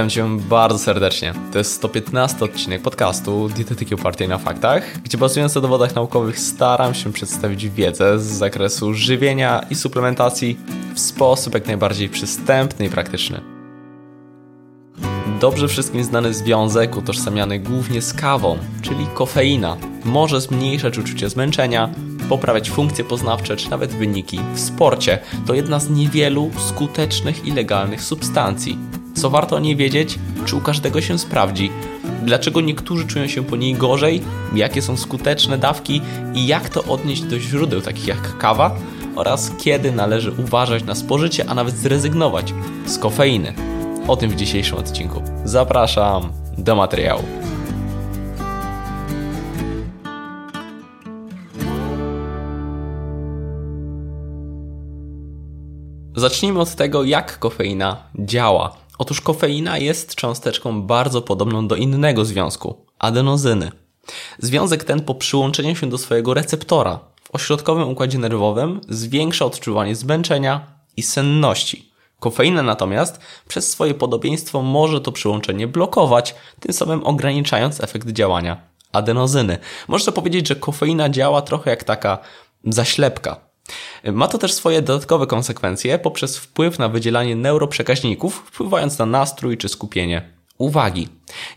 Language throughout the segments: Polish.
Witam Cię bardzo serdecznie. To jest 115 odcinek podcastu Dietetyki opartej na faktach, gdzie bazując na dowodach naukowych staram się przedstawić wiedzę z zakresu żywienia i suplementacji w sposób jak najbardziej przystępny i praktyczny. Dobrze wszystkim znany związek utożsamiany głównie z kawą, czyli kofeina, może zmniejszać uczucie zmęczenia, poprawiać funkcje poznawcze czy nawet wyniki w sporcie. To jedna z niewielu skutecznych i legalnych substancji. Co warto o niej wiedzieć? Czy u każdego się sprawdzi? Dlaczego niektórzy czują się po niej gorzej? Jakie są skuteczne dawki i jak to odnieść do źródeł takich jak kawa? Oraz kiedy należy uważać na spożycie, a nawet zrezygnować z kofeiny. O tym w dzisiejszym odcinku. Zapraszam do materiału. Zacznijmy od tego, jak kofeina działa. Otóż kofeina jest cząsteczką bardzo podobną do innego związku adenozyny. Związek ten po przyłączeniu się do swojego receptora w ośrodkowym układzie nerwowym zwiększa odczuwanie zmęczenia i senności. Kofeina natomiast przez swoje podobieństwo może to przyłączenie blokować, tym samym ograniczając efekt działania adenozyny. Można powiedzieć, że kofeina działa trochę jak taka zaślepka. Ma to też swoje dodatkowe konsekwencje poprzez wpływ na wydzielanie neuroprzekaźników, wpływając na nastrój czy skupienie uwagi.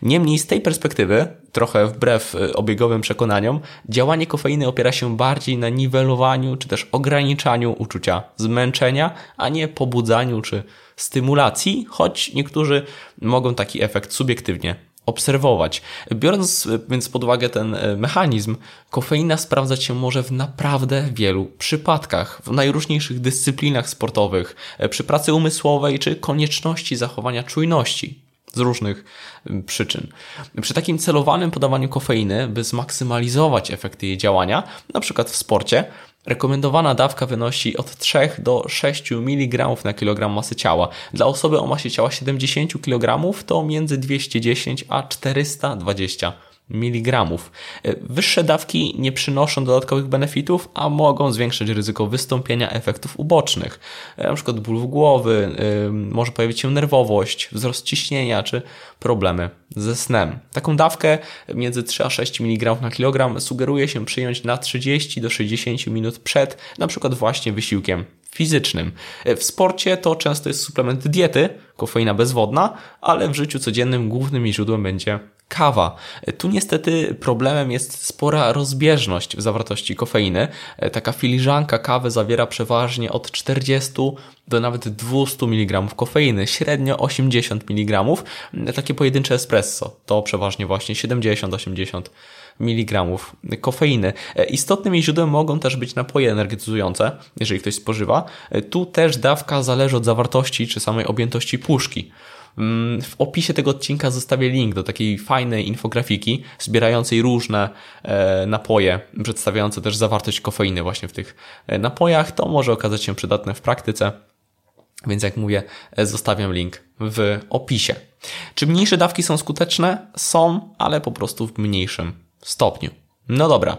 Niemniej z tej perspektywy, trochę wbrew y, obiegowym przekonaniom, działanie kofeiny opiera się bardziej na niwelowaniu czy też ograniczaniu uczucia zmęczenia, a nie pobudzaniu czy stymulacji, choć niektórzy mogą taki efekt subiektywnie obserwować. Biorąc e, więc pod uwagę ten e, mechanizm, kofeina sprawdzać się może w naprawdę wielu przypadkach, w najróżniejszych dyscyplinach sportowych, e, przy pracy umysłowej czy konieczności zachowania czujności z różnych przyczyn. Przy takim celowanym podawaniu kofeiny, by zmaksymalizować efekty jej działania, na przykład w sporcie, Rekomendowana dawka wynosi od 3 do 6 mg na kilogram masy ciała. Dla osoby o masie ciała 70 kg to między 210 a 420 mg. Wyższe dawki nie przynoszą dodatkowych benefitów, a mogą zwiększyć ryzyko wystąpienia efektów ubocznych, np. ból głowy, może pojawić się nerwowość, wzrost ciśnienia czy problemy ze snem. Taką dawkę między 3 a 6 mg na kilogram sugeruje się przyjąć na 30 do 60 minut przed np. właśnie wysiłkiem fizycznym. W sporcie to często jest suplement diety, kofeina bezwodna, ale w życiu codziennym głównym źródłem będzie kawa. Tu niestety problemem jest spora rozbieżność w zawartości kofeiny. Taka filiżanka kawy zawiera przeważnie od 40 do nawet 200 mg kofeiny, średnio 80 mg. Takie pojedyncze espresso to przeważnie właśnie 70-80 mg kofeiny. Istotnym jej źródłem mogą też być napoje energetyzujące, jeżeli ktoś spożywa. Tu też dawka zależy od zawartości czy samej objętości puszki. Mm, w opisie tego odcinka zostawię link do takiej fajnej infografiki zbierającej różne e, napoje, przedstawiające też zawartość kofeiny właśnie w tych e, napojach. To może okazać się przydatne w praktyce. Więc jak mówię, e, zostawiam link w opisie. Czy mniejsze dawki są skuteczne? Są, ale po prostu w mniejszym stopniu. No dobra,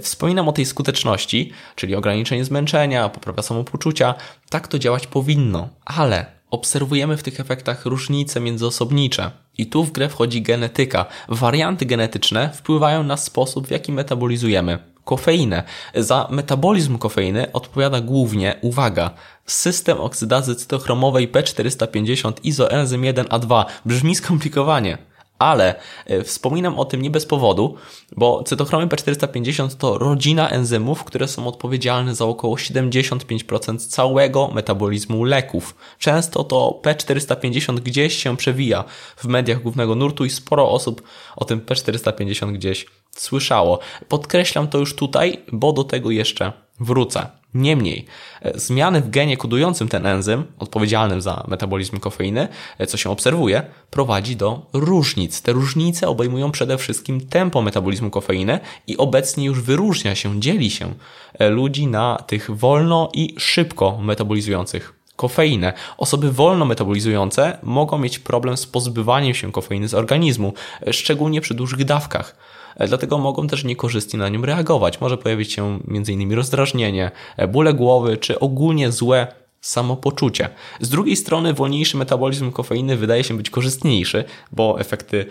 wspominam o tej skuteczności, czyli ograniczenie zmęczenia, poprawa samopoczucia. Tak to działać powinno, ale obserwujemy w tych efektach różnice międzyosobnicze. I tu w grę wchodzi genetyka. Warianty genetyczne wpływają na sposób, w jaki metabolizujemy kofeinę. Za metabolizm kofeiny odpowiada głównie, uwaga, system oksydazy cytochromowej P450 izoenzym 1A2. Brzmi skomplikowanie, ale e, wspominam o tym nie bez powodu, bo cytochromy P450 to rodzina enzymów, które są odpowiedzialne za około 75% całego metabolizmu leków. Często to P450 gdzieś się przewija w mediach głównego nurtu i sporo osób o tym P450 gdzieś słyszało. Podkreślam to już tutaj, bo do tego jeszcze wrócę. Niemniej, e, zmiany w genie kodującym ten enzym, odpowiedzialnym za metabolizm kofeiny, e, co się obserwuje, prowadzi do różnic. Te różnice obejmują przede wszystkim tempo metabolizmu kofeiny i obecnie już wyróżnia się, dzieli się e, ludzi na tych wolno i szybko metabolizujących kofeinę. Osoby wolno metabolizujące mogą mieć problem z pozbywaniem się kofeiny z organizmu, szczególnie przy dużych dawkach. E, dlatego mogą też niekorzystnie na nią reagować. Może pojawić się m.in. rozdrażnienie, e, bóle głowy, czy ogólnie złe samopoczucie. Z drugiej strony wolniejszy metabolizm kofeiny wydaje się być korzystniejszy, bo efekty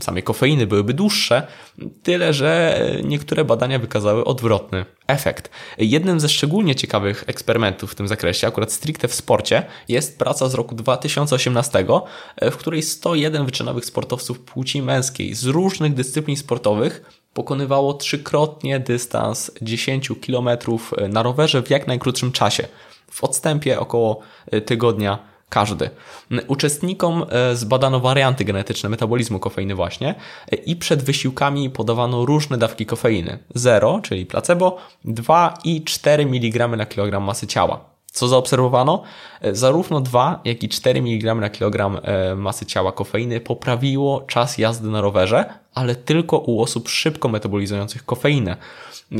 samej kofeiny byłyby dłuższe, tyle że niektóre badania wykazały odwrotny efekt. Jednym ze szczególnie ciekawych eksperymentów w tym zakresie, akurat stricte w sporcie, jest praca z roku 2018, w której 101 wyczynowych sportowców płci męskiej z różnych dyscyplin sportowych pokonywało trzykrotnie dystans 10 km na rowerze w jak najkrótszym czasie w odstępie około e, tygodnia każdy. Uczestnikom e, zbadano warianty genetyczne metabolizmu kofeiny właśnie e, i przed wysiłkami podawano różne dawki kofeiny. 0, czyli placebo, 2 i 4 mg na kilogram masy ciała. Co zaobserwowano? Zarówno 2, jak i 4 mg na kilogram masy ciała kofeiny poprawiło czas jazdy na rowerze, ale tylko u osób szybko metabolizujących kofeinę.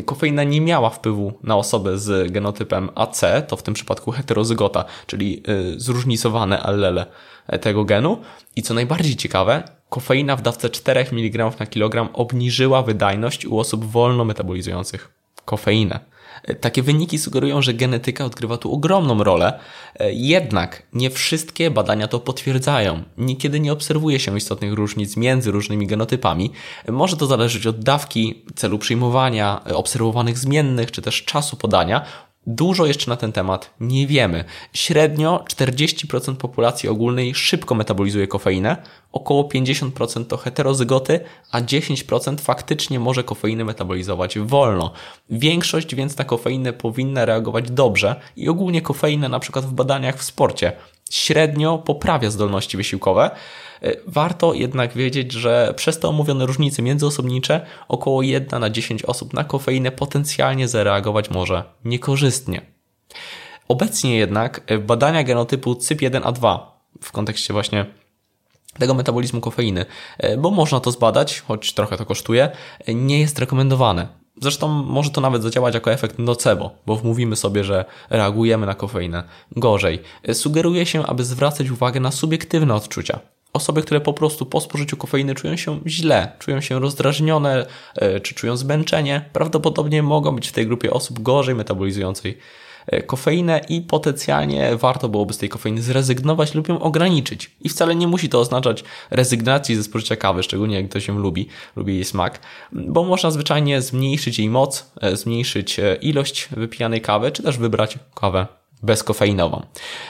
Kofeina nie miała wpływu na osobę z genotypem AC, to w tym przypadku heterozygota, czyli y, zróżnicowane allele tego genu. I co najbardziej ciekawe, kofeina w dawce 4 mg na kilogram obniżyła wydajność u osób wolno metabolizujących kofeinę. Takie wyniki sugerują, że genetyka odgrywa tu ogromną rolę, jednak nie wszystkie badania to potwierdzają. Niekiedy nie obserwuje się istotnych różnic między różnymi genotypami. Może to zależeć od dawki, celu przyjmowania, obserwowanych zmiennych, czy też czasu podania, Dużo jeszcze na ten temat nie wiemy. Średnio 40% populacji ogólnej szybko metabolizuje kofeinę, około 50% to heterozygoty, a 10% faktycznie może kofeinę metabolizować wolno. Większość więc na kofeinę powinna reagować dobrze i ogólnie kofeina na przykład w badaniach w sporcie średnio poprawia zdolności wysiłkowe. E, warto jednak wiedzieć, że przez te omówione różnice międzyosobnicze około 1 na 10 osób na kofeinę potencjalnie zareagować może niekorzystnie. Obecnie jednak e, badania genotypu CYP1A2 w kontekście właśnie tego metabolizmu kofeiny, e, bo można to zbadać, choć trochę to kosztuje, nie jest rekomendowane. Zresztą może to nawet zadziałać jako efekt nocebo, bo wmówimy sobie, że reagujemy na kofeinę gorzej. Sugeruje się, aby zwracać uwagę na subiektywne odczucia. Osoby, które po prostu po spożyciu kofeiny czują się źle, czują się rozdrażnione, e, czy czują zmęczenie, prawdopodobnie mogą być w tej grupie osób gorzej metabolizującej kofeinę i potencjalnie warto byłoby z tej kofeiny zrezygnować lub ją ograniczyć. I wcale nie musi to oznaczać rezygnacji ze spożycia kawy, szczególnie jak ktoś ją lubi, lubi jej smak, bo można zwyczajnie zmniejszyć jej moc, e, zmniejszyć e, ilość wypijanej kawy, czy też wybrać kawę bezkofeinową.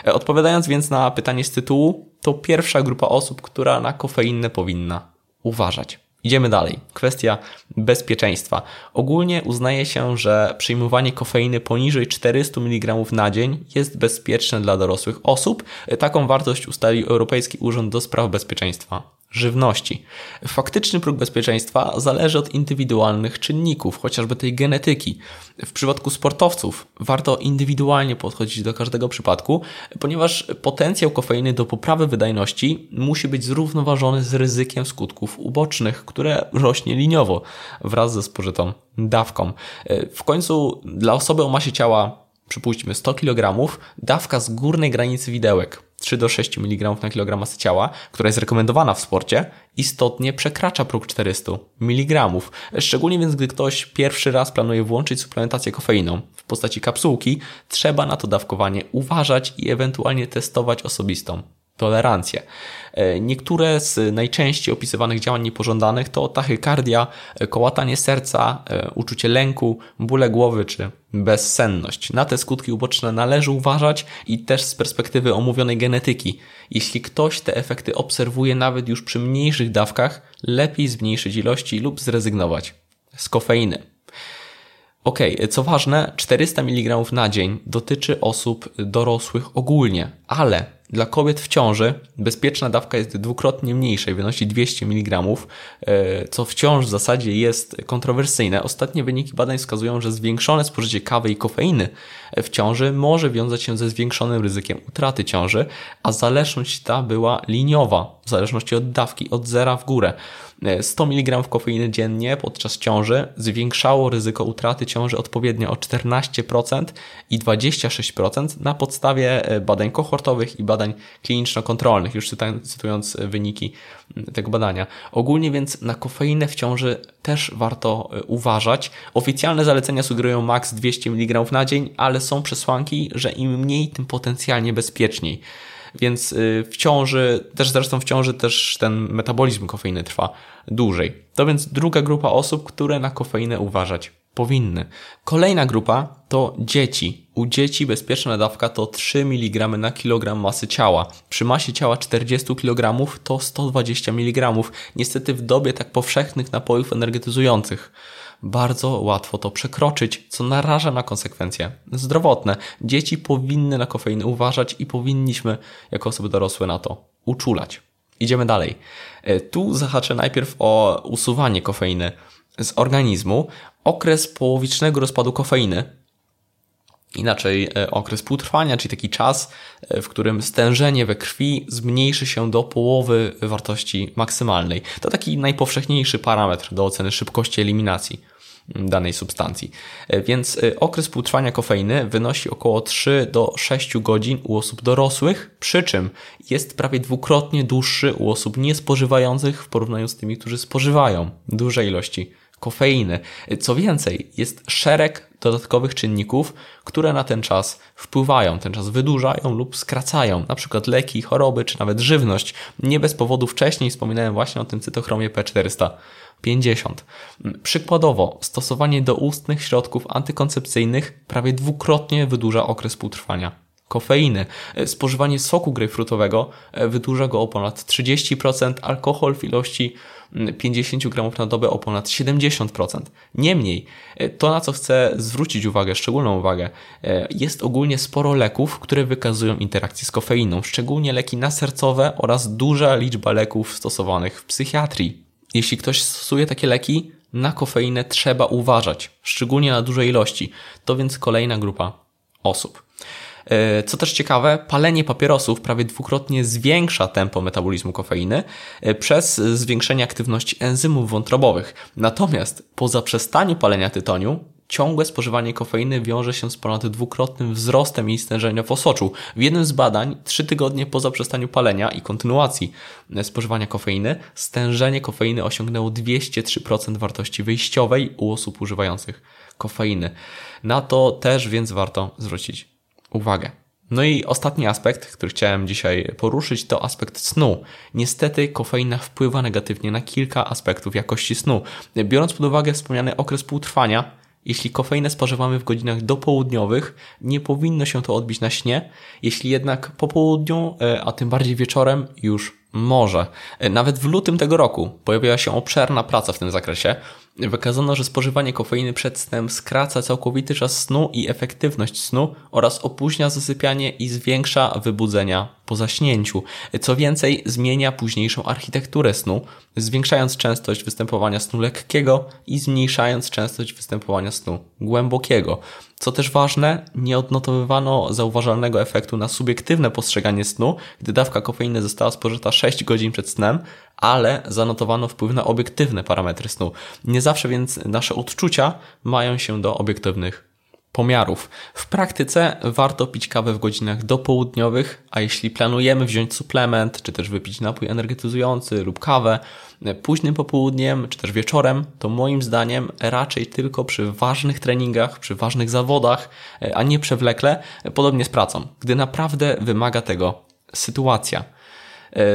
Odpowiadając więc na pytanie z tytułu, to pierwsza grupa osób, która na kofeinę powinna uważać. Idziemy dalej. Kwestia bezpieczeństwa. Ogólnie uznaje się, że przyjmowanie kofeiny poniżej 400 mg na dzień jest bezpieczne dla dorosłych osób. Taką wartość ustalił Europejski Urząd do Spraw Bezpieczeństwa żywności. Faktyczny próg bezpieczeństwa zależy od indywidualnych czynników, chociażby tej genetyki. W przypadku sportowców warto indywidualnie podchodzić do każdego przypadku, ponieważ potencjał kofeiny do poprawy wydajności musi być zrównoważony z ryzykiem skutków ubocznych, które rośnie liniowo wraz ze spożytą dawką. W końcu dla osoby o masie ciała przypuśćmy 100 kg, dawka z górnej granicy widełek 3 do 6 mg na kilogram masy ciała, która jest rekomendowana w sporcie, istotnie przekracza próg 400 mg. Szczególnie więc, gdy ktoś pierwszy raz planuje włączyć suplementację kofeiną w postaci kapsułki, trzeba na to dawkowanie uważać i ewentualnie testować osobistą tolerancję. E, niektóre z najczęściej opisywanych działań niepożądanych to tachykardia, e, kołatanie serca, e, uczucie lęku, bóle głowy czy bezsenność. Na te skutki uboczne należy uważać i też z perspektywy omówionej genetyki. Jeśli ktoś te efekty obserwuje nawet już przy mniejszych dawkach, lepiej zmniejszyć ilości lub zrezygnować z kofeiny. Ok, co ważne, 400 mg na dzień dotyczy osób dorosłych ogólnie, ale dla kobiet w ciąży bezpieczna dawka jest dwukrotnie mniejsza i wynosi 200 mg, e, co wciąż w zasadzie jest kontrowersyjne. Ostatnie wyniki badań wskazują, że zwiększone spożycie kawy i kofeiny w ciąży może wiązać się ze zwiększonym ryzykiem utraty ciąży, a zależność ta była liniowa, w zależności od dawki, od zera w górę. 100 mg kofeiny dziennie podczas ciąży zwiększało ryzyko utraty ciąży odpowiednio o 14% i 26% na podstawie e, badań kohortowych i badań badań kliniczno-kontrolnych, już cytując wyniki tego badania. Ogólnie więc na kofeinę w ciąży też warto uważać. Oficjalne zalecenia sugerują maks 200 mg na dzień, ale są przesłanki, że im mniej, tym potencjalnie bezpieczniej. Więc y, w ciąży, też zresztą w ciąży też ten metabolizm kofeiny trwa dłużej. To więc druga grupa osób, które na kofeinę uważać powinny. Kolejna grupa to dzieci. U dzieci bezpieczna dawka to 3 mg na kilogram masy ciała. Przy masie ciała 40 kg to 120 mg. Niestety w dobie tak powszechnych napojów energetyzujących bardzo łatwo to przekroczyć, co naraża na konsekwencje zdrowotne. Dzieci powinny na kofeinę uważać i powinniśmy jako osoby dorosłe na to uczulać. Idziemy dalej. E, tu zahaczę najpierw o usuwanie kofeiny z organizmu. Okres połowicznego rozpadu kofeiny, inaczej e, okres półtrwania, czyli taki czas, e, w którym stężenie we krwi zmniejszy się do połowy wartości maksymalnej. To taki najpowszechniejszy parametr do oceny szybkości eliminacji danej substancji. E, więc okres półtrwania kofeiny wynosi około 3 do 6 godzin u osób dorosłych, przy czym jest prawie dwukrotnie dłuższy u osób niespożywających w porównaniu z tymi, którzy spożywają duże ilości kofeiny. Co więcej, jest szereg dodatkowych czynników, które na ten czas wpływają, ten czas wydłużają lub skracają, na przykład leki, choroby czy nawet żywność. Nie bez powodu wcześniej wspominałem właśnie o tym cytochromie P400 50. Przykładowo, stosowanie doustnych środków antykoncepcyjnych prawie dwukrotnie wydłuża okres półtrwania kofeiny. Spożywanie soku grejpfrutowego wydłuża go o ponad 30%, alkohol w ilości 50 gramów na dobę o ponad 70%. Niemniej, to na co chcę zwrócić uwagę, szczególną uwagę, jest ogólnie sporo leków, które wykazują interakcję z kofeiną, szczególnie leki nasercowe oraz duża liczba leków stosowanych w psychiatrii. Jeśli ktoś stosuje takie leki, na kofeinę trzeba uważać, szczególnie na duże ilości. To więc kolejna grupa osób. E, co też ciekawe, palenie papierosów prawie dwukrotnie zwiększa tempo metabolizmu kofeiny e, przez zwiększenie aktywności enzymów wątrobowych. Natomiast po zaprzestaniu palenia tytoniu ciągłe spożywanie kofeiny wiąże się z ponad dwukrotnym wzrostem jej stężenia w osoczu. W jednym z badań, trzy tygodnie po zaprzestaniu palenia i kontynuacji spożywania kofeiny, stężenie kofeiny osiągnęło 203% wartości wyjściowej u osób używających kofeiny. Na to też więc warto zwrócić uwagę. No i ostatni aspekt, który chciałem dzisiaj poruszyć, to aspekt snu. Niestety kofeina wpływa negatywnie na kilka aspektów jakości snu. Biorąc pod uwagę wspomniany okres półtrwania, jeśli kofeinę spożywamy w godzinach dopołudniowych, nie powinno się to odbić na śnie. Jeśli jednak po południu, e, a tym bardziej wieczorem, już może. E, nawet w lutym tego roku pojawiła się obszerna praca w tym zakresie. Wykazano, że spożywanie kofeiny przed snem skraca całkowity czas snu i efektywność snu oraz opóźnia zasypianie i zwiększa wybudzenia po zaśnięciu. Co więcej, zmienia późniejszą architekturę snu, zwiększając częstość występowania snu lekkiego i zmniejszając częstość występowania snu głębokiego. Co też ważne, nie odnotowywano zauważalnego efektu na subiektywne postrzeganie snu, gdy dawka kofeiny została spożyta 6 godzin przed snem, ale zanotowano wpływ na obiektywne parametry snu. Nie zawsze więc nasze odczucia mają się do obiektywnych pomiarów. W praktyce warto pić kawę w godzinach dopołudniowych, a jeśli planujemy wziąć suplement, czy też wypić napój energetyzujący lub kawę późnym popołudniem, czy też wieczorem, to moim zdaniem raczej tylko przy ważnych treningach, przy ważnych zawodach, a nie przewlekle, podobnie z pracą, gdy naprawdę wymaga tego sytuacja.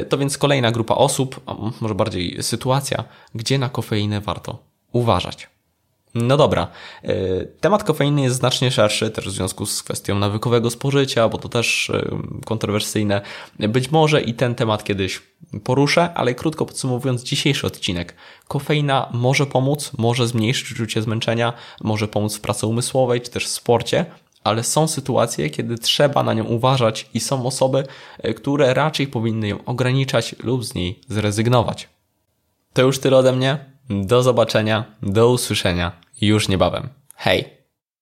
To więc kolejna grupa osób, a może bardziej sytuacja, gdzie na kofeinę warto uważać. No dobra, e, temat kofeiny jest znacznie szerszy, też w związku z kwestią nawykowego spożycia, bo to też e, kontrowersyjne. Być może i ten temat kiedyś poruszę, ale krótko podsumowując dzisiejszy odcinek. Kofeina może pomóc, może zmniejszyć uczucie zmęczenia, może pomóc w pracy umysłowej czy też w sporcie, ale są sytuacje, kiedy trzeba na nią uważać i są osoby, e, które raczej powinny ją ograniczać lub z niej zrezygnować. To już tyle ode mnie. Do zobaczenia, do usłyszenia już niebawem. Hej!